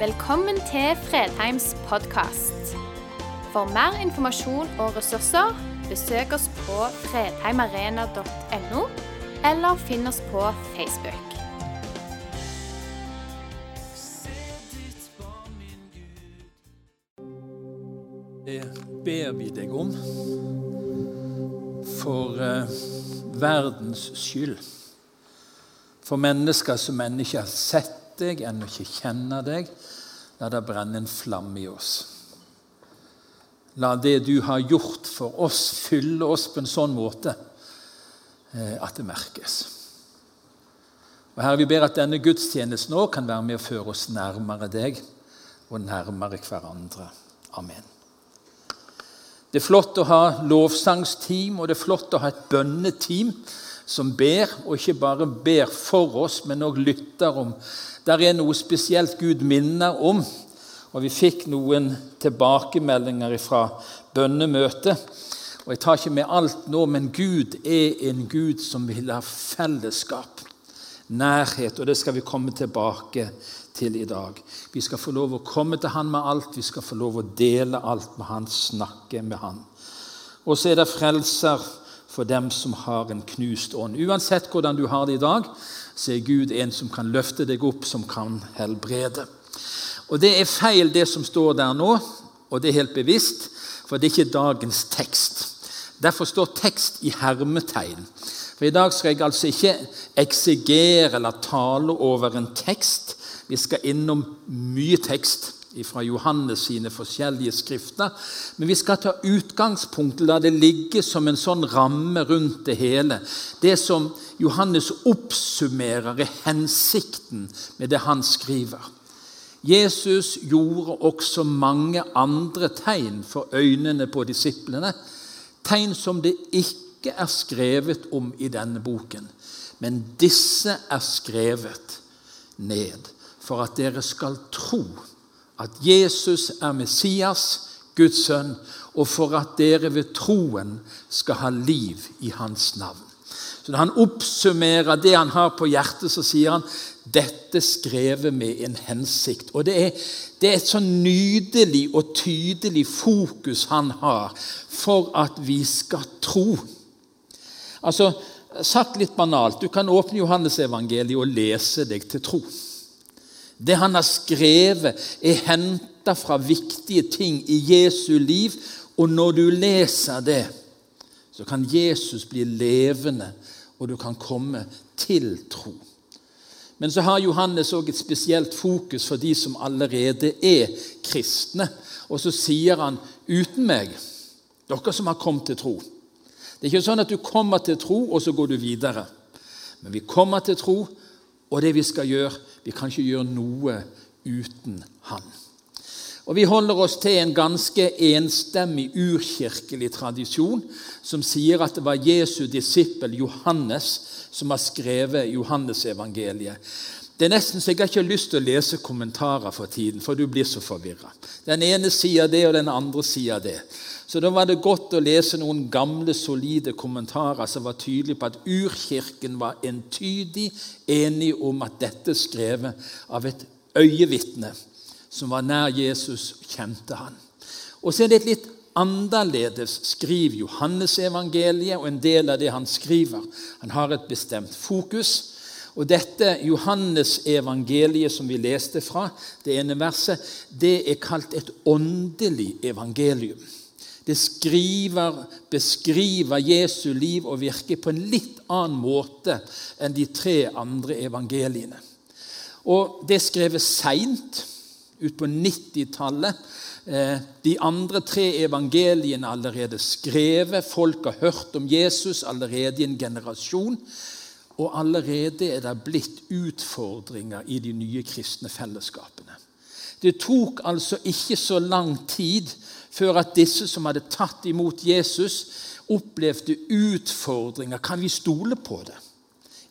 Velkommen til Fredheims podkast. For mer informasjon og ressurser, besøk oss på fredheimarena.no, eller finn oss på Facebook. Det ber vi deg om for uh, verdens skyld. For mennesker som ennå ikke har sett deg, ennå ikke kjenner deg. La det brenne en flamme i oss. La det du har gjort for oss, fylle oss på en sånn måte eh, at det merkes. Og Herre, Vi ber at denne gudstjenesten nå kan være med å føre oss nærmere deg og nærmere hverandre. Amen. Det er flott å ha lovsangsteam, og det er flott å ha et bønneteam som ber, og ikke bare ber for oss, men òg lytter om der er noe spesielt Gud minner om. Og vi fikk noen tilbakemeldinger fra bønnemøtet. Og Jeg tar ikke med alt nå, men Gud er en Gud som vil ha fellesskap, nærhet, og det skal vi komme tilbake til i dag. Vi skal få lov å komme til Han med alt, vi skal få lov å dele alt med Han, snakke med Han. Og så er det frelser for dem som har en knust ånd. Uansett hvordan du har det i dag, så er Gud en som kan løfte deg opp, som kan helbrede. Og Det er feil, det som står der nå, og det er helt bevisst, for det er ikke dagens tekst. Derfor står tekst i hermetegn. For I dag skal jeg altså ikke eksegere eller tale over en tekst. Vi skal innom mye tekst fra Johannes sine forskjellige skrifter. Men vi skal ta utgangspunkt, la det ligge som en sånn ramme rundt det hele. Det som Johannes oppsummerer, er hensikten med det han skriver. Jesus gjorde også mange andre tegn for øynene på disiplene. Tegn som det ikke er skrevet om i denne boken. Men disse er skrevet ned for at dere skal tro at Jesus er Messias, Guds sønn, og for at dere ved troen skal ha liv i hans navn. Så Når han oppsummerer det han har på hjertet, så sier han dette skrevet med en hensikt. Og Det er, det er et så nydelig og tydelig fokus han har for at vi skal tro. Altså, Sagt litt banalt, du kan åpne Johannesevangeliet og lese deg til tro. Det han har skrevet, er henta fra viktige ting i Jesu liv. Og når du leser det, så kan Jesus bli levende, og du kan komme til tro. Men så har Johannes òg et spesielt fokus for de som allerede er kristne. Og så sier han, 'Uten meg, dere som har kommet til tro' Det er ikke sånn at du kommer til tro, og så går du videre. Men vi kommer til tro, og det vi skal gjøre Vi kan ikke gjøre noe uten Han. Og Vi holder oss til en ganske enstemmig urkirkelig tradisjon som sier at det var Jesu disippel Johannes som har skrevet Johannesevangeliet. Det er nesten så jeg har ikke lyst til å lese kommentarer for tiden, for du blir så forvirra. Den ene sier det, og den andre sier det. Så da var det godt å lese noen gamle, solide kommentarer som var tydelige på at urkirken var entydig enig om at dette skrevet av et øyevitne som var nær Jesus, kjente han. Og så er det et litt annerledes skriv Johannesevangeliet og en del av det han skriver. Han har et bestemt fokus. Og dette Johannes-evangeliet som vi leste fra, det ene verset, det er kalt et åndelig evangelium. Det skriver, beskriver Jesu liv og virke på en litt annen måte enn de tre andre evangeliene. Og Det er skrevet seint, utpå 90-tallet. Eh, de andre tre evangeliene er allerede skrevet. Folk har hørt om Jesus allerede i en generasjon. Og allerede er det blitt utfordringer i de nye kristne fellesskapene. Det tok altså ikke så lang tid før at disse som hadde tatt imot Jesus, opplevde utfordringer. Kan vi stole på det?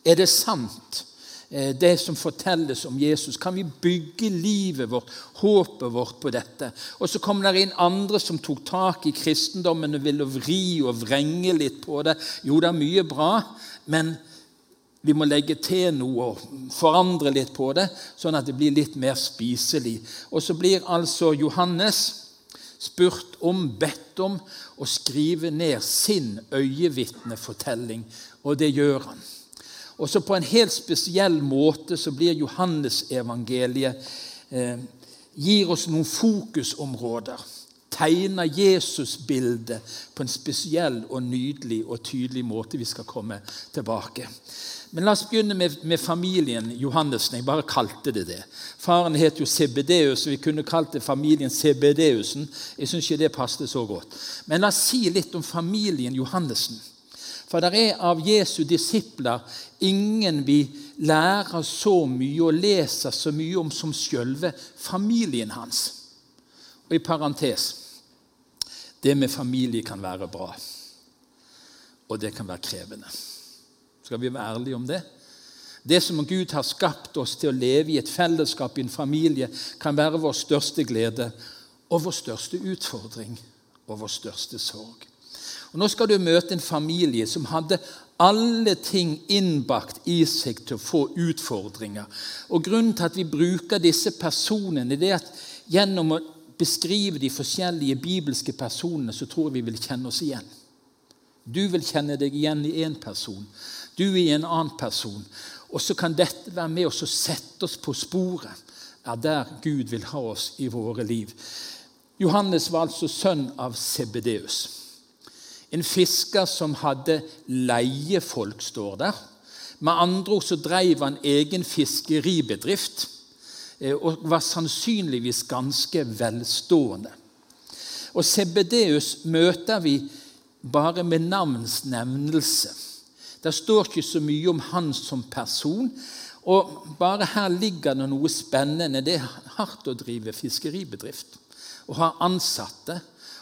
Er det sant, det som fortelles om Jesus? Kan vi bygge livet vårt, håpet vårt, på dette? Og Så kom det inn andre som tok tak i kristendommen og ville vri og vrenge litt på det. Jo, det er mye bra, men vi må legge til noe og forandre litt på det, sånn at det blir litt mer spiselig. Og så blir altså Johannes spurt om, bedt om, å skrive ned sin øyevitnefortelling, og det gjør han. Og så På en helt spesiell måte så blir Johannesevangeliet eh, gir oss noen fokusområder. Tegner Jesusbildet på en spesiell og nydelig og tydelig måte. Vi skal komme tilbake. Men la oss begynne med, med, familien Johannessen. Jeg bare kalte det det. Faren het jo Sebedeus, og vi kunne kalt det familien Sebedeusen. Jeg syns ikke det passet så godt. Men la oss si litt om familien Johannessen. For det er av Jesu disipler ingen vi lærer så mye og leser så mye om som selve familien hans. Og i parentes det med familie kan være bra, og det kan være krevende. Skal vi være ærlige om det? Det som Gud har skapt oss til å leve i et fellesskap i en familie, kan være vår største glede og vår største utfordring og vår største sorg. Og Nå skal du møte en familie som hadde alle ting innbakt i seg til å få utfordringer. Og Grunnen til at vi bruker disse personene, det er at gjennom å beskrive de forskjellige bibelske personene, så tror jeg vi vil kjenne oss igjen. Du vil kjenne deg igjen i én person du i en annen person. Og så kan dette være med oss og sette oss på sporet av der Gud vil ha oss i våre liv. Johannes var altså sønn av Sebedeus. En fisker som hadde leiefolk, står der. Med andre ord så drev han egen fiskeribedrift eh, og var sannsynligvis ganske velstående. Og Sebedeus møter vi bare med navnsnevnelse. Det står ikke så mye om han som person. Og bare her ligger det noe spennende. Det er hardt å drive fiskeribedrift og ha ansatte.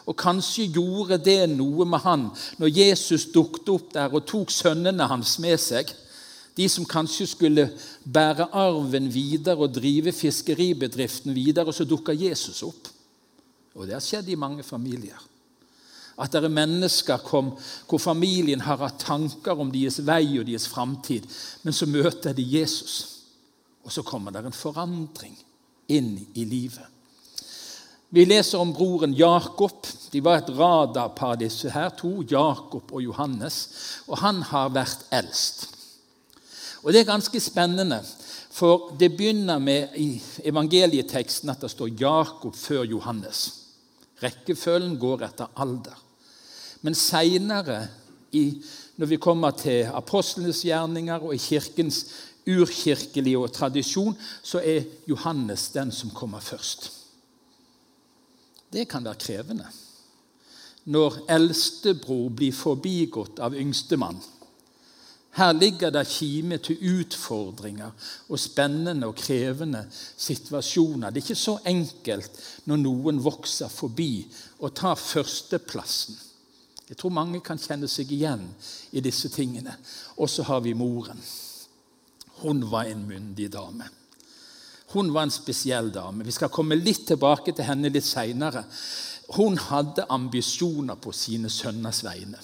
Og kanskje gjorde det noe med han når Jesus dukket opp der og tok sønnene hans med seg. De som kanskje skulle bære arven videre og drive fiskeribedriften videre. Og så dukker Jesus opp. Og det har skjedd i mange familier. At det er mennesker kom, hvor familien har hatt tanker om deres vei og deres framtid, men så møter de Jesus. Og så kommer det en forandring inn i livet. Vi leser om broren Jakob. De var et radarpar, disse her to. Jakob og Johannes. Og han har vært eldst. Og Det er ganske spennende, for det begynner med i evangelieteksten at det står Jakob før Johannes. Rekkefølgen går etter alder. Men seinere, når vi kommer til apostlenes gjerninger og i kirkens urkirkelige tradisjon, så er Johannes den som kommer først. Det kan være krevende når eldstebror blir forbigått av yngstemann. Her ligger det kime til utfordringer og spennende og krevende situasjoner. Det er ikke så enkelt når noen vokser forbi og tar førsteplassen. Jeg tror mange kan kjenne seg igjen i disse tingene. Og så har vi moren. Hun var en myndig dame. Hun var en spesiell dame. Vi skal komme litt tilbake til henne litt seinere. Hun hadde ambisjoner på sine sønners vegne.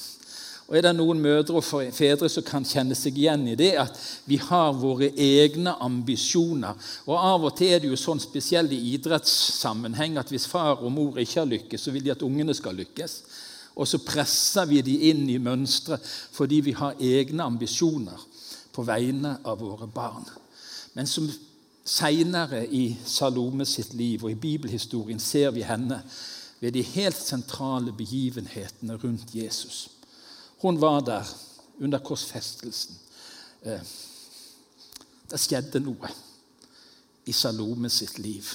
Og Er det noen mødre og fedre som kan kjenne seg igjen i det, at vi har våre egne ambisjoner? Og Av og til er det jo sånn spesielt i idrettssammenheng at hvis far og mor ikke har lykkes, så vil de at ungene skal lykkes. Og så presser vi de inn i mønstre fordi vi har egne ambisjoner på vegne av våre barn. Men som seinere i Salome sitt liv og i bibelhistorien ser vi henne ved de helt sentrale begivenhetene rundt Jesus. Hun var der under korsfestelsen. Eh, det skjedde noe i Salome sitt liv.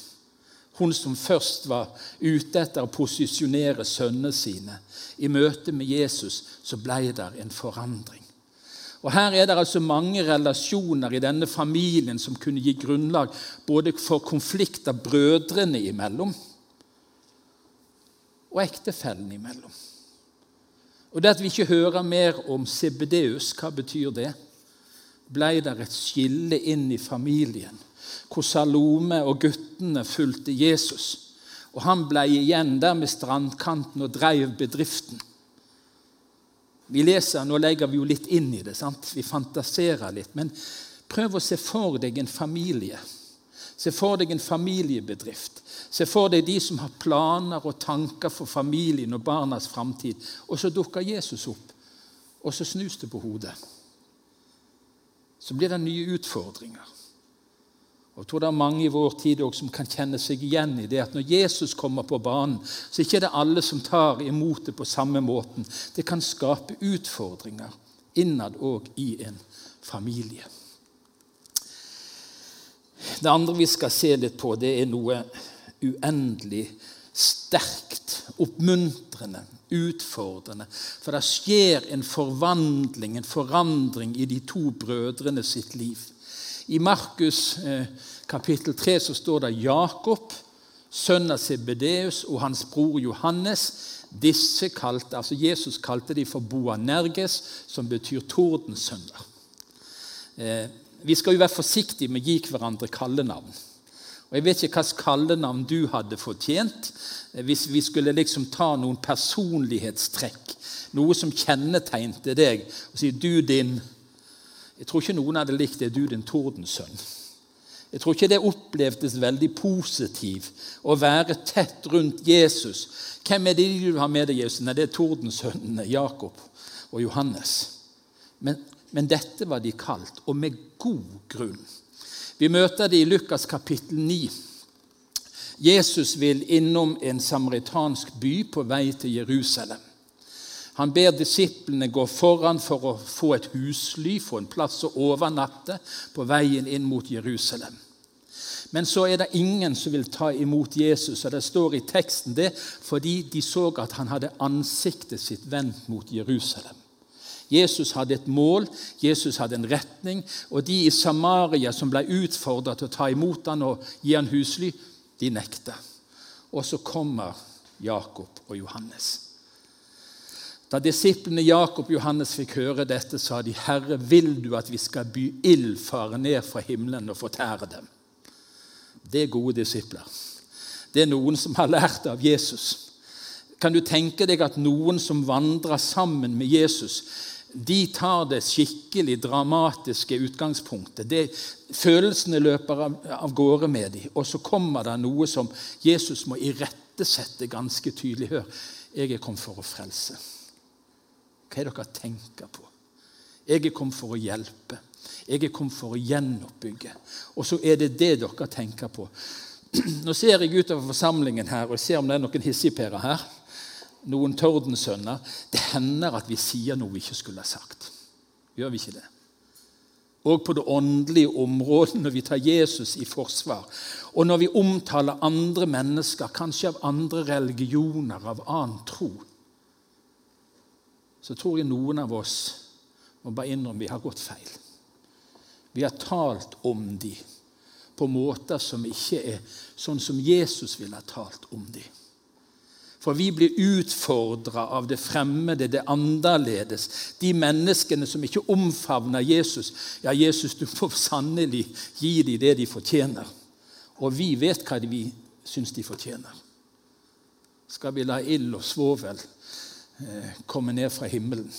Hun som først var ute etter å posisjonere sønnene sine. I møte med Jesus så ble det en forandring. Og Her er det altså mange relasjoner i denne familien som kunne gi grunnlag både for konflikter brødrene imellom og ektefellene imellom. Og Det at vi ikke hører mer om Sibedeus, hva betyr det? Ble det et skille inn i familien? hvor Salome og guttene fulgte Jesus. Og han ble igjen der med strandkanten og dreiv bedriften. Vi leser, Nå legger vi jo litt inn i det. sant? Vi fantaserer litt. Men prøv å se for deg en familie. Se for deg en familiebedrift. Se for deg de som har planer og tanker for familien og barnas framtid. Og så dukker Jesus opp, og så snus det på hodet. Så blir det nye utfordringer. Jeg tror det er mange i vår tid som kan kjenne seg igjen i det at når Jesus kommer på banen, så er det ikke alle som tar imot det på samme måten. Det kan skape utfordringer innad og i en familie. Det andre vi skal se litt på, det er noe uendelig sterkt, oppmuntrende, utfordrende. For det skjer en forvandling, en forandring, i de to brødrene sitt liv. I Markus eh, kapittel 3 så står det Jakob, sønn av Sebedeus, og hans bror Johannes. Disse kalte, altså Jesus kalte de for Boanerges, som betyr tordensønner. Eh, vi skal jo være forsiktige med å gi hverandre kallenavn. Og Jeg vet ikke hvilket kallenavn du hadde fortjent eh, hvis vi skulle liksom ta noen personlighetstrekk, noe som kjennetegnte deg, og si 'du din' Jeg tror ikke noen hadde likt det, du din tordensønn. Jeg tror ikke det opplevdes veldig positivt å være tett rundt Jesus. Hvem er det du har med deg, Jesus? Nei, det er tordensønnene Jakob og Johannes. Men, men, dette var de kalt, og med god grunn. Vi møter det i Lukas kapittel 9. Jesus vil innom en samaritansk by på vei til Jerusalem. Han ber disiplene gå foran for å få et husly, få en plass å overnatte på veien inn mot Jerusalem. Men så er det ingen som vil ta imot Jesus. og Det står i teksten det fordi de så at han hadde ansiktet sitt vendt mot Jerusalem. Jesus hadde et mål, Jesus hadde en retning, og de i Samaria som ble utfordret til å ta imot han og gi han husly, de nekta. Og så kommer Jakob og Johannes. Da disiplene Jakob og Johannes fikk høre dette, sa de, 'Herre, vil du at vi skal by ild fare ned fra himmelen og fortære dem?' Det er gode disipler. Det er noen som har lært av Jesus. Kan du tenke deg at noen som vandrer sammen med Jesus, de tar det skikkelig dramatiske utgangspunktet. Det, følelsene løper av, av gårde med dem, og så kommer det noe som Jesus må irettesette ganske tydelig. Hør, jeg er kommet for å frelse. Hva er det dere tenker på? Jeg er kommet for å hjelpe. Jeg er kommet for å gjenoppbygge. Og så er det det dere tenker på. Nå ser jeg utover forsamlingen her og ser om det er noen hissigpærer her. Noen tordensønner. Det hender at vi sier noe vi ikke skulle ha sagt. Gjør vi ikke det? Og på det åndelige området, når vi tar Jesus i forsvar. Og når vi omtaler andre mennesker, kanskje av andre religioner, av annen tro så tror jeg noen av oss må bare innrømme vi har gått feil. Vi har talt om de på måter som ikke er sånn som Jesus ville ha talt om de. For vi blir utfordra av det fremmede, det annerledes. De menneskene som ikke omfavner Jesus. Ja, Jesus, du får sannelig gi dem det de fortjener. Og vi vet hva vi syns de fortjener. Skal vi la ild og svovel Eh, komme ned fra himmelen.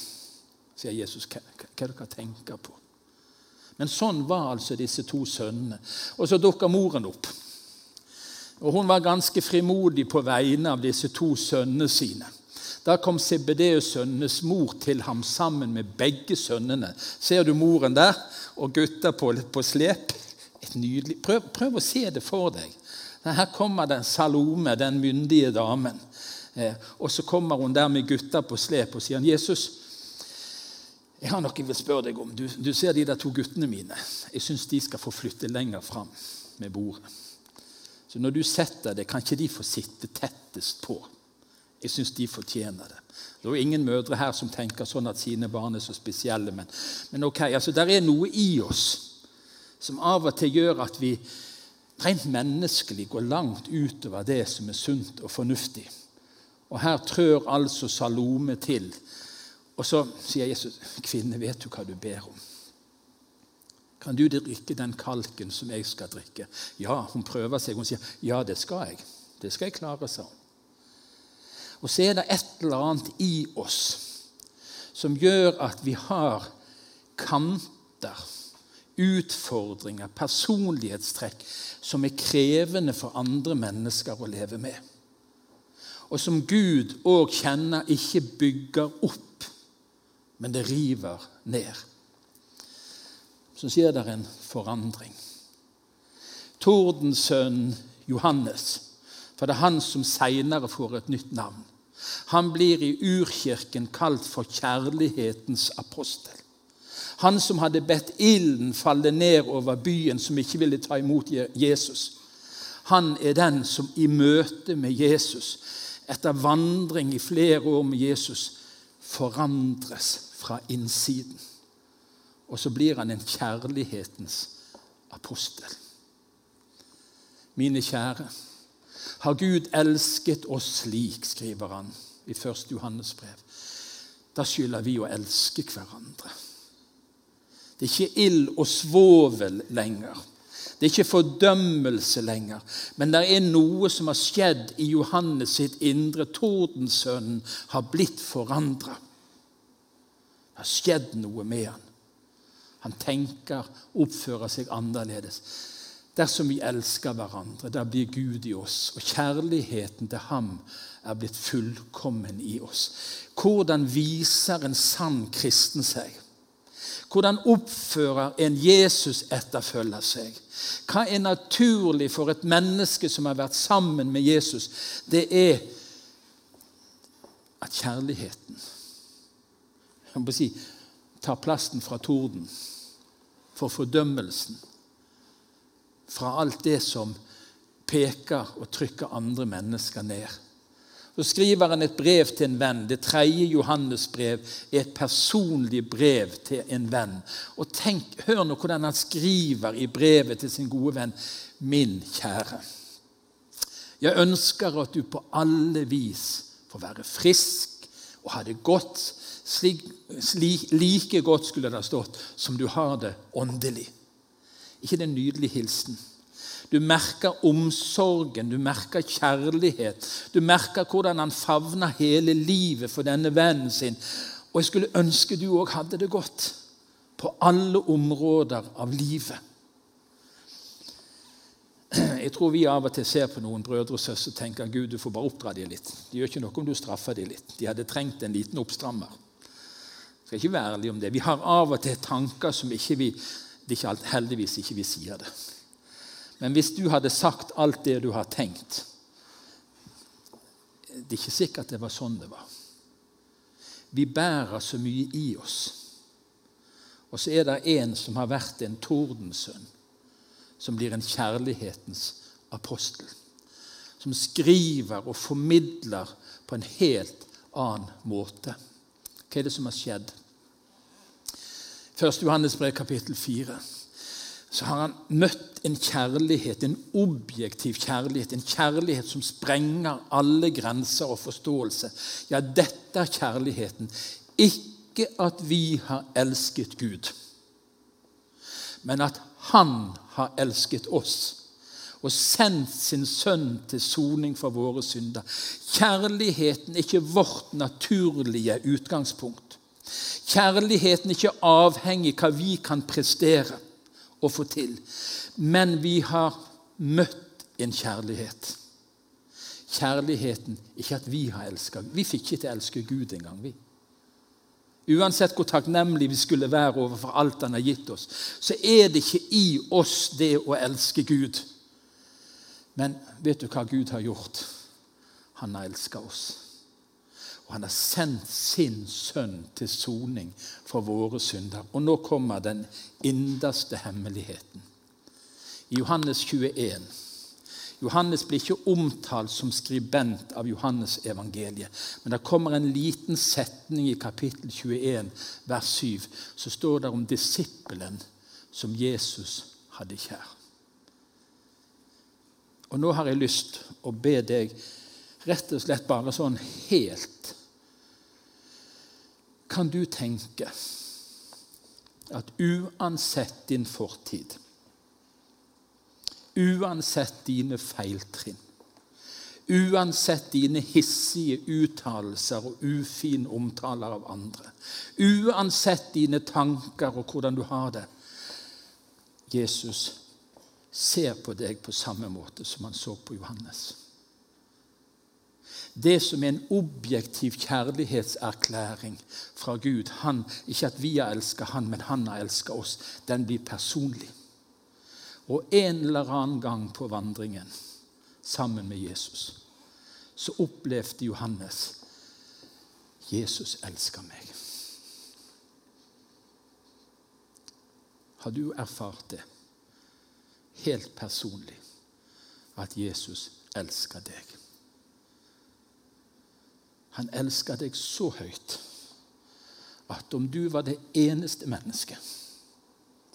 Sier Jesus, hva, hva dere tenker på? Men sånn var altså disse to sønnene. Og så dukker moren opp. Og Hun var ganske frimodig på vegne av disse to sønnene sine. Da kom Sebedeus-sønnenes mor til ham sammen med begge sønnene. Ser du moren der? Og gutta på, på slep. Prøv, prøv, å se det for deg. Her kommer den Salome, den myndige damen. Eh, og så kommer hun der med gutta på slep og sier han, 'Jesus, jeg har noe jeg vil spørre deg om. Du, du ser de der to guttene mine. Jeg syns de skal få flytte lenger fram med bordet. Så når du setter det, kan ikke de få sitte tettest på. Jeg syns de fortjener det. Det er jo ingen mødre her som tenker sånn at sine barn er så spesielle. Men, men ok, altså, der er noe i oss som av og til gjør at vi rent menneskelig går langt utover det som er sunt og fornuftig. Og her trør altså Salome til. Og så sier Jesus, 'Kvinne, vet du hva du ber om?' Kan du drikke den kalken som jeg skal drikke? Ja, hun prøver seg. Hun sier, 'Ja, det skal jeg. Det skal jeg klare', sa hun. Og så er det et eller annet i oss som gjør at vi har kanter, utfordringer, personlighetstrekk som er krevende for andre mennesker å leve med. Og som Gud òg kjenner ikke bygger opp, men det river ned. Så skjer det en forandring. Tordensønnen Johannes, for det er han som seinere får et nytt navn. Han blir i urkirken kalt for kjærlighetens apostel. Han som hadde bedt ilden falle ned over byen som ikke ville ta imot Jesus. Han er den som i møte med Jesus, etter vandring i flere år med Jesus, forandres fra innsiden. Og så blir han en kjærlighetens apostel. Mine kjære, har Gud elsket oss slik, skriver han i 1. Johannes brev. Da skylder vi å elske hverandre. Det er ikke ild og svovel lenger. Det er ikke fordømmelse lenger. Men det er noe som har skjedd i Johannes sitt indre. Tordensønnen har blitt forandra. Det har skjedd noe med han. Han tenker, oppfører seg annerledes. Dersom vi elsker hverandre, da blir Gud i oss, og kjærligheten til ham er blitt fullkommen i oss. Hvordan viser en sann kristen seg? Hvordan oppfører en Jesus-etterfølger seg? Hva er naturlig for et menneske som har vært sammen med Jesus? Det er at kjærligheten jeg må si, tar plassen fra torden, for fordømmelsen fra alt det som peker og trykker andre mennesker ned. Så skriver han et brev til en venn. Det tredje Johannes-brev er et personlig brev til en venn. Og tenk, Hør nå hvordan han skriver i brevet til sin gode venn. Min kjære. Jeg ønsker at du på alle vis får være frisk og ha det godt, slik, slik, like godt skulle det ha stått, som du har det åndelig ikke det en nydelig hilsen? Du merker omsorgen, du merker kjærlighet. Du merker hvordan han favner hele livet for denne vennen sin. Og jeg skulle ønske du òg hadde det godt på alle områder av livet. Jeg tror vi av og til ser på noen brødre og søstre og tenker Gud, du får bare oppdra dem litt. Det gjør ikke noe om du straffer dem litt. De hadde trengt en liten oppstrammer. Jeg skal ikke være ærlig om det. Vi har av og til tanker som ikke vi det ikke alt, heldigvis ikke vi sier det. Men hvis du hadde sagt alt det du har tenkt Det er ikke sikkert det var sånn det var. Vi bærer så mye i oss. Og så er det en som har vært en tordensønn, som blir en kjærlighetens apostel. Som skriver og formidler på en helt annen måte. Hva er det som har skjedd? 1. Johannes brev, kapittel 4, så har han møtt en kjærlighet, en objektiv kjærlighet, en kjærlighet som sprenger alle grenser og forståelse. Ja, dette er kjærligheten. Ikke at vi har elsket Gud, men at Han har elsket oss og sendt sin sønn til soning for våre synder. Kjærligheten er ikke vårt naturlige utgangspunkt. Kjærligheten er ikke avhengig av hva vi kan prestere og få til, men vi har møtt en kjærlighet. Kjærligheten ikke at vi har elska Vi fikk ikke til å elske Gud engang, vi. Uansett hvor takknemlig vi skulle være overfor alt Han har gitt oss, så er det ikke i oss det å elske Gud. Men vet du hva Gud har gjort? Han har elska oss. Og han har sendt sin sønn til soning for våre synder. Og nå kommer den inderste hemmeligheten. I Johannes 21 Johannes blir ikke omtalt som skribent av Johannes evangeliet. Men det kommer en liten setning i kapittel 21, vers 7. Så står det om disippelen som Jesus hadde kjær. Og nå har jeg lyst å be deg rett og slett bare sånn helt kan du tenke at uansett din fortid, uansett dine feiltrinn, Uansett dine hissige uttalelser og ufine omtaler av andre. Uansett dine tanker og hvordan du har det. Jesus ser på deg på samme måte som han så på Johannes. Det som er en objektiv kjærlighetserklæring fra Gud han, Ikke at vi har elsket han, men han har elsket oss. Den blir personlig. Og en eller annen gang på vandringen sammen med Jesus så opplevde Johannes Jesus elsker meg. Har du erfart det helt personlig, at Jesus elsker deg? Han elsker deg så høyt at om du var det eneste mennesket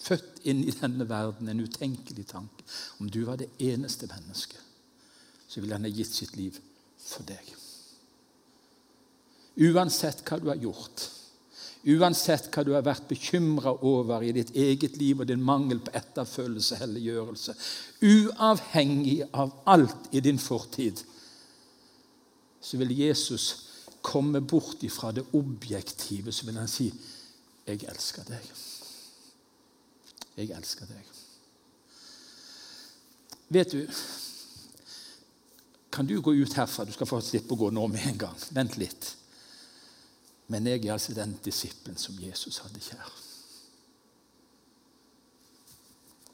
født inn i denne verden, en utenkelig tanke Om du var det eneste mennesket, så ville han ha gitt sitt liv for deg. Uansett hva du har gjort, uansett hva du har vært bekymra over i ditt eget liv og din mangel på etterfølgelse, helliggjørelse, uavhengig av alt i din fortid, så vil Jesus komme bort ifra det objektive, så vil han si 'Jeg elsker deg'. Jeg elsker deg. Vet du kan du gå ut herfra? Du skal få slippe å gå nå med en gang. Vent litt. Men jeg er altså den disippelen som Jesus hadde kjær.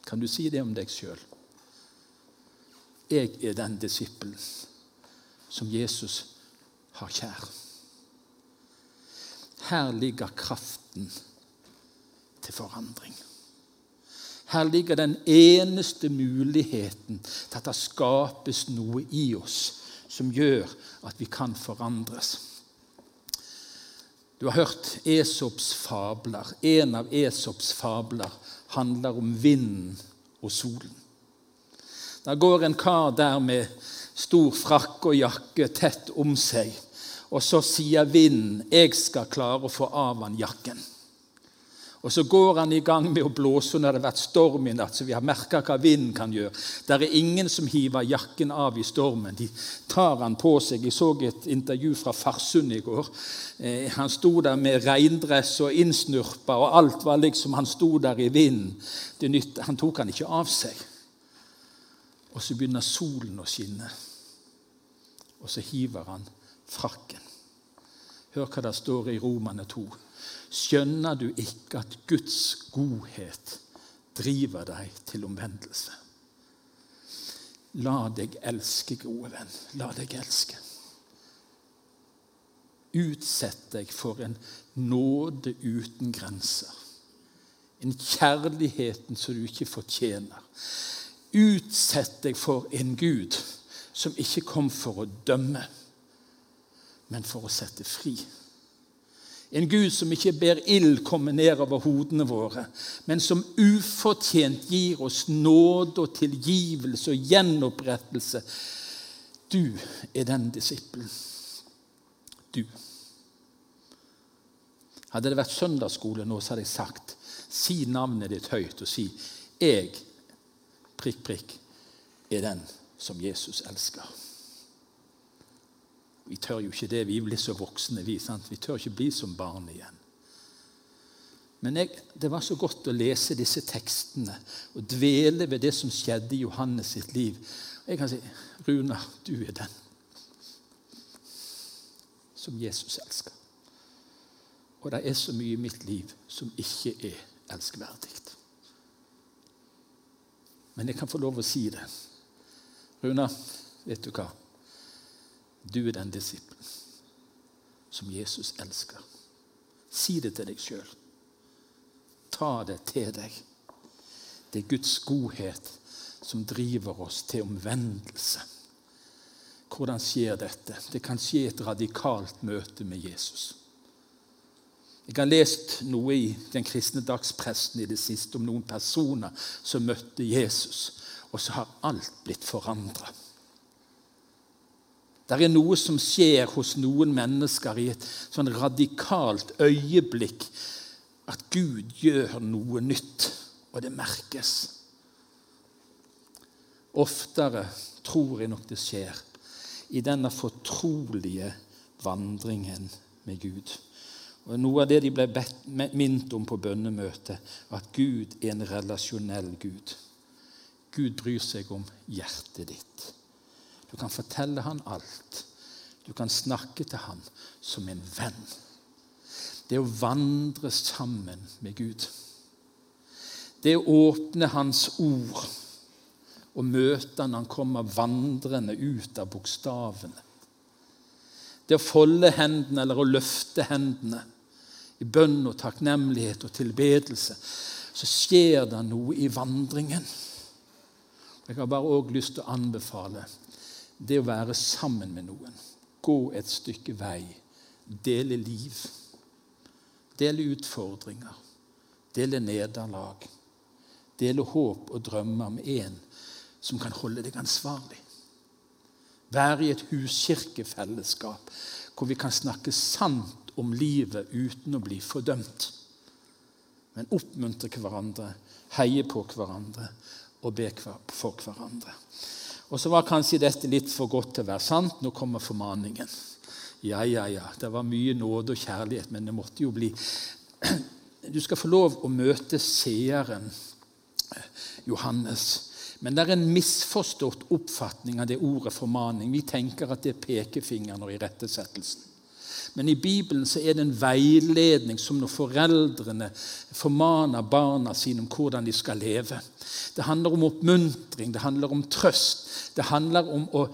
Kan du si det om deg sjøl? Jeg er den disippelen som Jesus har kjær. Her ligger kraften til forandring. Her ligger den eneste muligheten til at det skapes noe i oss som gjør at vi kan forandres. Du har hørt Esops fabler. En av Esops fabler handler om vinden og solen. Der går en kar der med stor frakk og jakke tett om seg. Og så sier vinden 'Jeg skal klare å få av han jakken'. Og Så går han i gang med å blåse når det har vært storm i natt, så vi har merka hva vinden kan gjøre. Det er ingen som hiver jakken av i stormen. De tar han på seg. Jeg så et intervju fra Farsund i går. Eh, han sto der med regndress og innsnurpa, og alt var liksom Han sto der i vinden. Han tok han ikke av seg. Og så begynner solen å skinne, og så hiver han frakken. Hør hva det står i Romane 2. Skjønner du ikke at Guds godhet driver deg til omvendelse? La deg elske, gode venn. La deg elske. Utsett deg for en nåde uten grenser. En kjærligheten som du ikke fortjener. Utsett deg for en Gud som ikke kom for å dømme, men for å sette fri. En Gud som ikke ber ild komme ned over hodene våre, men som ufortjent gir oss nåde og tilgivelse og gjenopprettelse. Du er den disippelen. Du. Hadde det vært søndagsskole nå, så hadde jeg sagt si navnet ditt høyt og si 'Jeg, prikk, prikk, er den som Jesus elsker'. Vi tør jo ikke det. Vi blir så voksne. Vi, sant? vi tør ikke bli som barn igjen. Men jeg, det var så godt å lese disse tekstene og dvele ved det som skjedde i Johannes sitt liv. Jeg kan si, Runa, du er den som Jesus elsker. Og det er så mye i mitt liv som ikke er elskverdig. Men jeg kan få lov å si det. Runa, vet du hva? Du er den disippelen som Jesus elsker. Si det til deg sjøl. Ta det til deg. Det er Guds godhet som driver oss til omvendelse. Hvordan skjer dette? Det kan skje et radikalt møte med Jesus. Jeg har lest noe i den kristne dagspresten i det siste om noen personer som møtte Jesus, og så har alt blitt forandra. Det er noe som skjer hos noen mennesker i et sånn radikalt øyeblikk. At Gud gjør noe nytt, og det merkes. Oftere tror jeg nok det skjer i denne fortrolige vandringen med Gud. Og Noe av det de ble minnet om på bønnemøtet, at Gud er en relasjonell Gud. Gud bryr seg om hjertet ditt. Du kan fortelle han alt. Du kan snakke til han som en venn. Det å vandre sammen med Gud. Det å åpne Hans ord og møte han når han kommer vandrende ut av bokstavene. Det å folde hendene eller å løfte hendene i bønn og takknemlighet og tilbedelse, så skjer det noe i vandringen. Jeg har bare òg lyst til å anbefale det å være sammen med noen. Gå et stykke vei. Dele liv. Dele utfordringer. Dele nederlag. Dele håp og drømmer med en som kan holde deg ansvarlig. Være i et huskirkefellesskap hvor vi kan snakke sant om livet uten å bli fordømt. Men oppmuntre hverandre, heie på hverandre og be for hverandre. Og så var kanskje dette litt for godt til å være sant. Nå kommer formaningen. Ja, ja, ja. Det var mye nåde og kjærlighet, men det måtte jo bli Du skal få lov å møte seeren Johannes. Men det er en misforstått oppfatning av det ordet formaning. Vi tenker at det er pekefingeren og irettesettelsen. Men i Bibelen så er det en veiledning som når foreldrene formaner barna sine om hvordan de skal leve. Det handler om oppmuntring, det handler om trøst. Det handler om å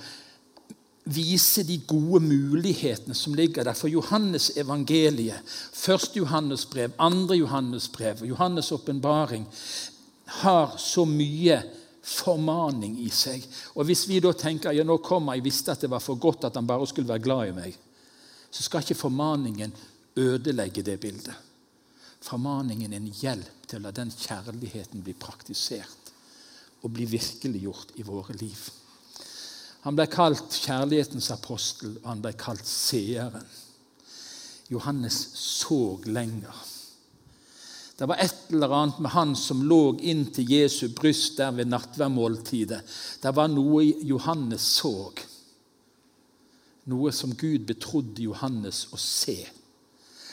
vise de gode mulighetene som ligger der. For Johannes evangeliet, 1. Johannes brev, 2. Johannes brev Johannes' åpenbaring har så mye formaning i seg. Og Hvis vi da tenker ja, nå kommer jeg visste at det var for godt at han bare skulle være glad i meg, så skal ikke formaningen ødelegge det bildet. Formaningen er en hjelp til å la den kjærligheten bli praktisert og bli virkeliggjort i våre liv. Han ble kalt kjærlighetens apostel, og han ble kalt seeren. Johannes så lenger. Det var et eller annet med han som lå inntil Jesu bryst der ved nattverdmåltidet. Det var noe Johannes så noe som Gud betrodde Johannes å se.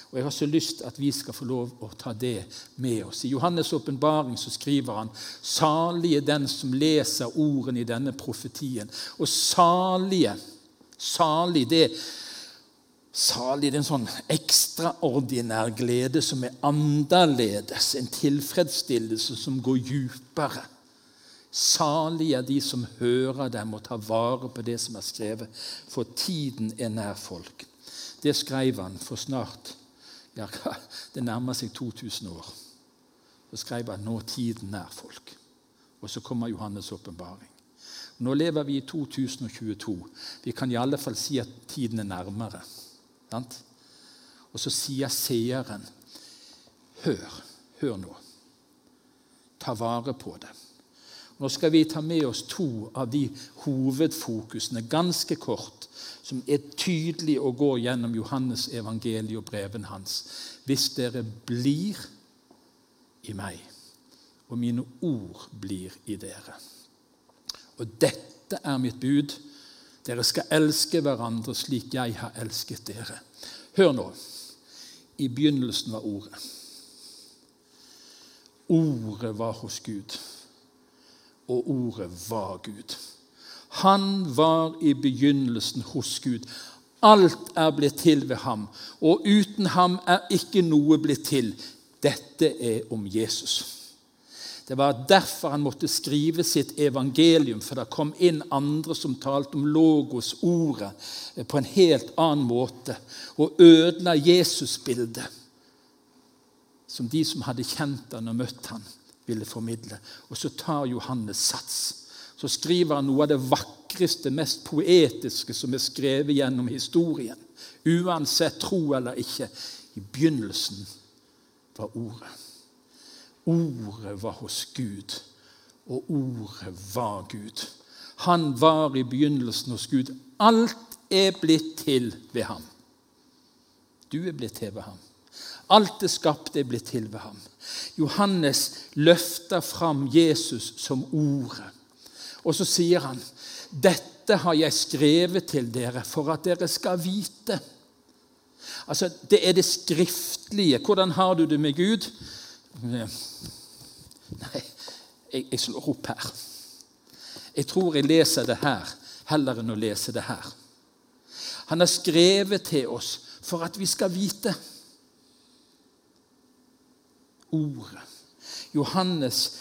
Og Jeg har så lyst at vi skal få lov å ta det med oss. I Johannes' åpenbaring skriver han salige den som leser ordene i denne profetien. Og salige, salig det Salig det er en sånn ekstraordinær glede som er annerledes. En tilfredsstillelse som går djupere. Salige er de som hører dem og tar vare på det som er skrevet, for tiden er nær folk. Det skrev han for snart ja, Det nærmer seg 2000 år. Så skrev han 'Nå tiden nær folk'. Og så kommer Johannes' åpenbaring. Nå lever vi i 2022. Vi kan i alle fall si at tiden er nærmere. Sant? Og så sier seeren Hør, hør nå. Ta vare på det. Nå skal vi ta med oss to av de hovedfokusene, ganske kort, som er tydelig å gå gjennom Johannes evangeliet og breven hans. Hvis dere blir i meg, og mine ord blir i dere. Og dette er mitt bud. Dere skal elske hverandre slik jeg har elsket dere. Hør nå. I begynnelsen var Ordet. Ordet var hos Gud og ordet var Gud. Han var i begynnelsen hos Gud. Alt er blitt til ved ham, og uten ham er ikke noe blitt til. Dette er om Jesus. Det var derfor han måtte skrive sitt evangelium, for det kom inn andre som talte om logos, ordet, på en helt annen måte, og ødela Jesusbildet, som de som hadde kjent han og møtt han ville formidle. Og så tar Johannes sats. Så skriver han noe av det vakreste, mest poetiske som er skrevet gjennom historien. Uansett tro eller ikke. I begynnelsen var Ordet. Ordet var hos Gud, og Ordet var Gud. Han var i begynnelsen hos Gud. Alt er blitt til ved ham. Du er blitt til ved ham. Alt det skapte er blitt til ved ham. Johannes løfter fram Jesus som ordet. Og så sier han dette har jeg skrevet til dere for at dere skal vite. Altså, Det er det skriftlige. Hvordan har du det med Gud? Nei, jeg, jeg slår opp her. Jeg tror jeg leser det her heller enn å lese det her. Han har skrevet til oss for at vi skal vite. Ordet. Johannes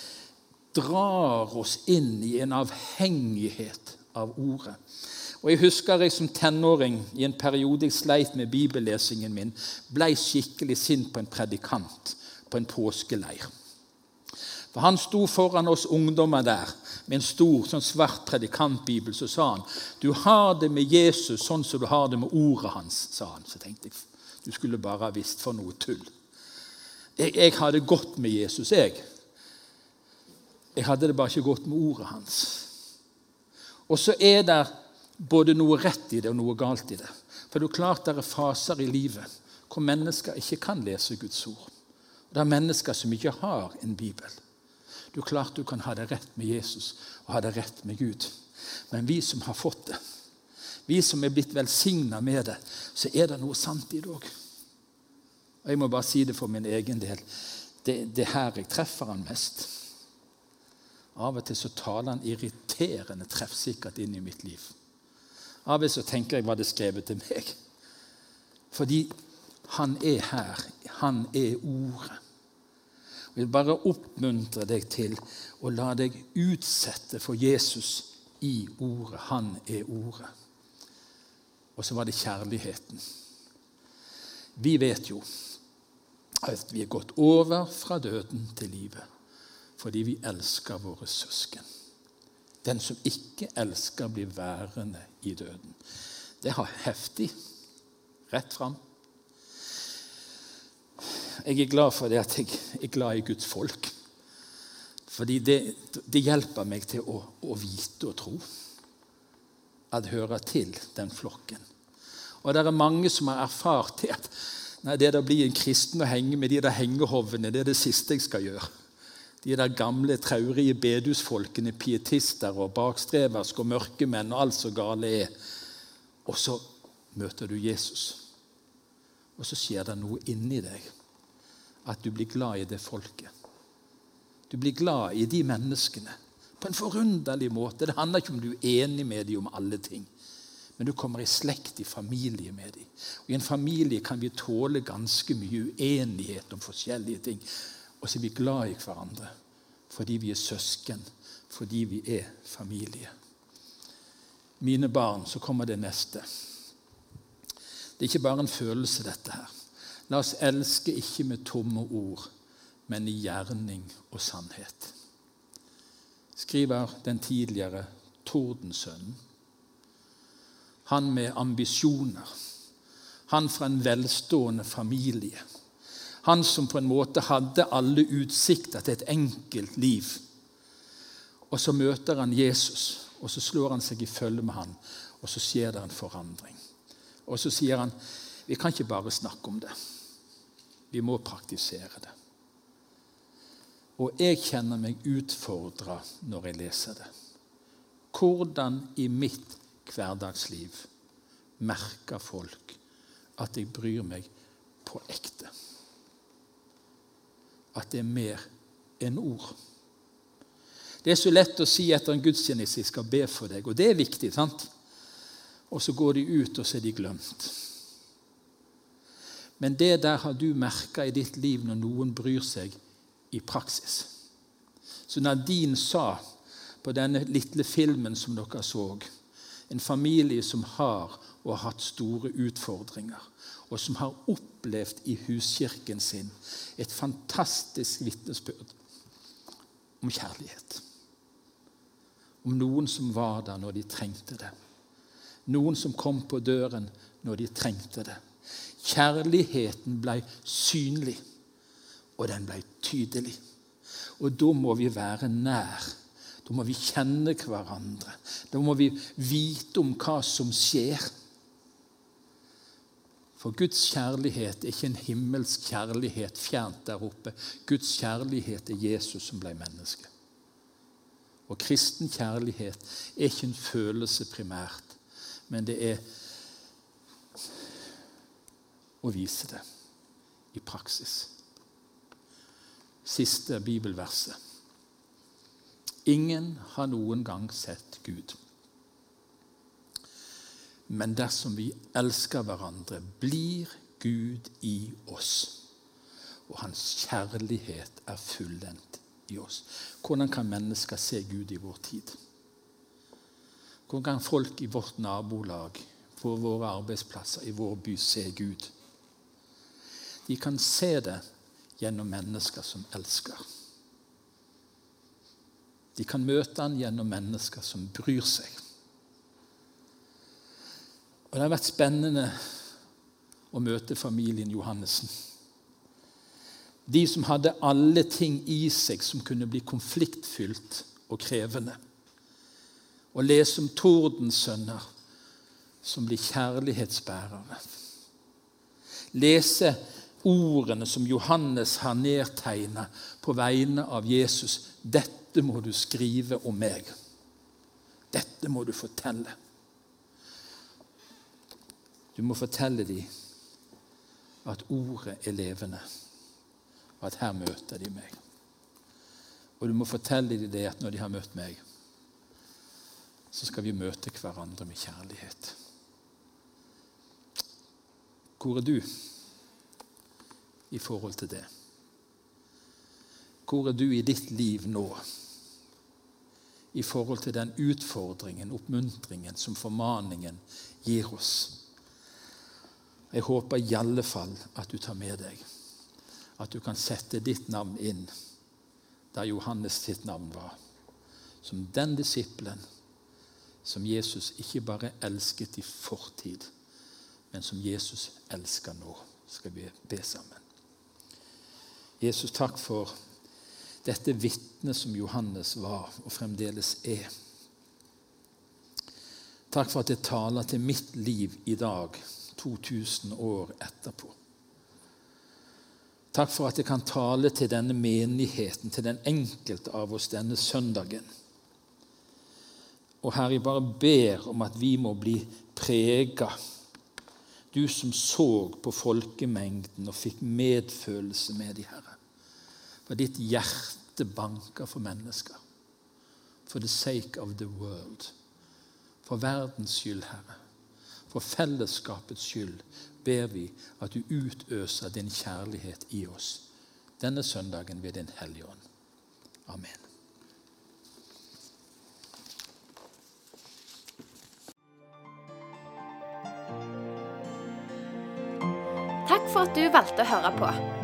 drar oss inn i en avhengighet av ordet. Og Jeg husker jeg som tenåring i en periode jeg sleit med bibellesingen min, ble skikkelig sint på en predikant på en påskeleir. For Han sto foran oss ungdommer der med en stor sånn svart predikantbibel. Så sa han du har det med Jesus sånn som du har det med ordet hans. sa han. Så tenkte jeg du skulle bare ha visst for noe tull. Jeg, jeg hadde gått med Jesus, jeg. Jeg hadde det bare ikke godt med ordet hans. Og så er det både noe rett i det og noe galt i det. For det er klart det er faser i livet hvor mennesker ikke kan lese Guds ord. Og Det er mennesker som ikke har en bibel. Du er klart du kan ha det rett med Jesus og ha det rett med Gud. Men vi som har fått det, vi som er blitt velsigna med det, så er det noe sant i det òg. Og jeg må bare si det for min egen del. Det, det er her jeg treffer han mest. Av og til så taler han irriterende treffsikkert inn i mitt liv. Av og til så tenker jeg hva det er skrevet til meg. Fordi han er her. Han er Ordet. Jeg vil bare oppmuntre deg til å la deg utsette for Jesus i Ordet. Han er Ordet. Og så var det kjærligheten. Vi vet jo at vi er gått over fra døden til livet fordi vi elsker våre søsken. Den som ikke elsker, blir værende i døden. Det er heftig rett fram. Jeg er glad for det at jeg er glad i Guds folk. Fordi det, det hjelper meg til å, å, vite og tro. At hører til den flokken. Og det er mange som har erfart det at nei, det å bli en kristen og henge med de der hengehovene, det er det siste jeg skal gjøre de der gamle, traurige bedusfolkene, pietister og bakstreverske og mørkemenn og alt så gale er. Og så møter du Jesus. Og så skjer det noe inni deg. At du blir glad i det folket. Du blir glad i de menneskene på en forunderlig måte. Det handler ikke om du er enig med dem om alle ting. Men du kommer i slekt, i familie med dem. Og I en familie kan vi tåle ganske mye uenighet om forskjellige ting. Og så er vi glad i hverandre fordi vi er søsken, fordi vi er familie. Mine barn, så kommer det neste. Det er ikke bare en følelse, dette her. La oss elske ikke med tomme ord, men i gjerning og sannhet. Skriver den tidligere Tordensønnen. Han med ambisjoner. Han fra en velstående familie han som på en måte hadde alle utsikter til et enkelt liv. Og så møter han Jesus, og så slår han seg i følge med han, og så skjer det en forandring. Og så sier han vi kan ikke bare snakke om det. Vi må praktisere det. Og jeg kjenner meg utfordra når jeg leser det. Hvordan i mitt hverdagsliv merker folk at jeg bryr meg på ekte? at det er mer enn ord. Det er så lett å si etter en gudstjeneste jeg skal be for deg, og det er viktig. sant? Og så går de ut, og så er de glemt. Men det der har du merka i ditt liv når noen bryr seg i praksis. Så Nadine sa på denne lille filmen som dere så, en familie som har og har hatt store utfordringer og som har opplevd i huskirken sin et fantastisk vitnesbyrd om kjærlighet. Om noen som var der når de trengte det. Noen som kom på døren når de trengte det. Kjærligheten ble synlig, og den ble tydelig. Og da må vi være nær. Da må vi kjenne hverandre. Da må vi vite om hva som skjer. For Guds kjærlighet er ikke en himmelsk kjærlighet fjernt der oppe. Guds kjærlighet er Jesus som ble menneske. Og kristen kjærlighet er ikke en følelse primært, men det er å vise det i praksis. Siste bibelverset. Ingen har noen gang sett Gud. Men dersom vi elsker hverandre, blir Gud i oss. Og hans kjærlighet er fullendt i oss. Hvordan kan mennesker se Gud i vår tid? Hvordan kan folk i vårt nabolag, på våre arbeidsplasser, i vår by se Gud? De kan se det gjennom mennesker som elsker. De kan møte han gjennom mennesker som bryr seg. Og Det har vært spennende å møte familien Johannessen. De som hadde alle ting i seg som kunne bli konfliktfylt og krevende. Å lese om tordensønner som blir kjærlighetsbærere. Lese ordene som Johannes har nedtegna på vegne av Jesus. Dette må du skrive om meg. Dette må du fortelle. Du må fortelle dem at ordet er levende, og at her møter de meg. Og du må fortelle dem det at når de har møtt meg, så skal vi møte hverandre med kjærlighet. Hvor er du? i forhold til det? Hvor er du i ditt liv nå i forhold til den utfordringen, oppmuntringen, som formaningen gir oss? Jeg håper i alle fall at du tar med deg at du kan sette ditt navn inn der Johannes sitt navn var. Som den disippelen som Jesus ikke bare elsket i fortid, men som Jesus elsker nå. Skal vi be sammen. Jesus, takk for dette vitnet som Johannes var og fremdeles er. Takk for at det taler til mitt liv i dag, 2000 år etterpå. Takk for at det kan tale til denne menigheten, til den enkelte av oss denne søndagen. Og Herre, jeg bare ber om at vi må bli prega du som så på folkemengden og fikk medfølelse med de, Herre. For ditt hjerte banker for mennesker. For the sake of the world. For verdens skyld, Herre. For fellesskapets skyld ber vi at du utøser din kjærlighet i oss denne søndagen ved Din Hellige Ånd. Amen. Takk for at du valgte å høre på.